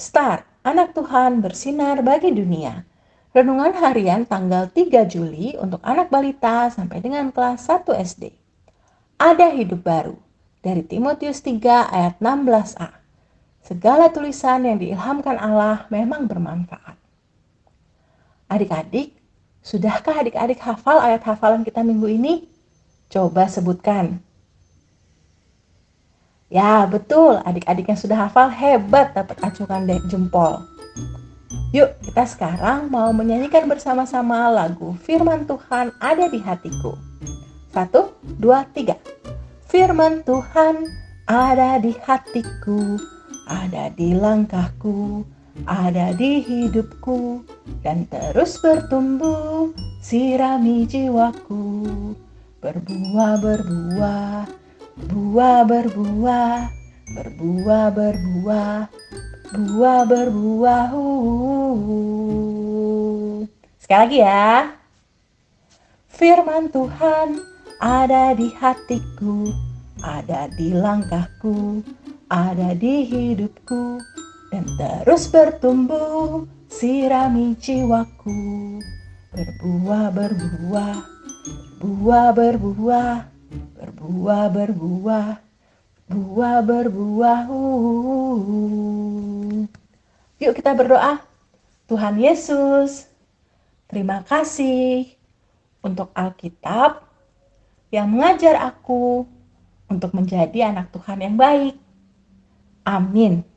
Start, anak Tuhan bersinar bagi dunia. Renungan harian tanggal 3 Juli untuk anak balita sampai dengan kelas 1 SD. Ada hidup baru dari Timotius 3 ayat 16a. Segala tulisan yang diilhamkan Allah memang bermanfaat. Adik-adik, sudahkah adik-adik hafal ayat hafalan kita minggu ini? Coba sebutkan. Ya, betul. Adik-adik yang sudah hafal hebat dapat acukan jempol. Yuk, kita sekarang mau menyanyikan bersama-sama lagu Firman Tuhan ada di hatiku. Satu, dua, tiga. Firman Tuhan ada di hatiku, ada di langkahku, ada di hidupku, dan terus bertumbuh, sirami jiwaku, berbuah, berbuah, buah berbuah, berbuah, berbuah, buah berbuah. Sekali lagi ya. Firman Tuhan ada di hatiku, ada di langkahku, ada di hidupku, dan terus bertumbuh, sirami jiwaku. Berbuah, berbuah, berbuah, berbuah, berbuah, berbuah, buah berbuah. Yuk kita berdoa. Tuhan Yesus, terima kasih untuk Alkitab yang mengajar aku untuk menjadi anak Tuhan yang baik. Amin.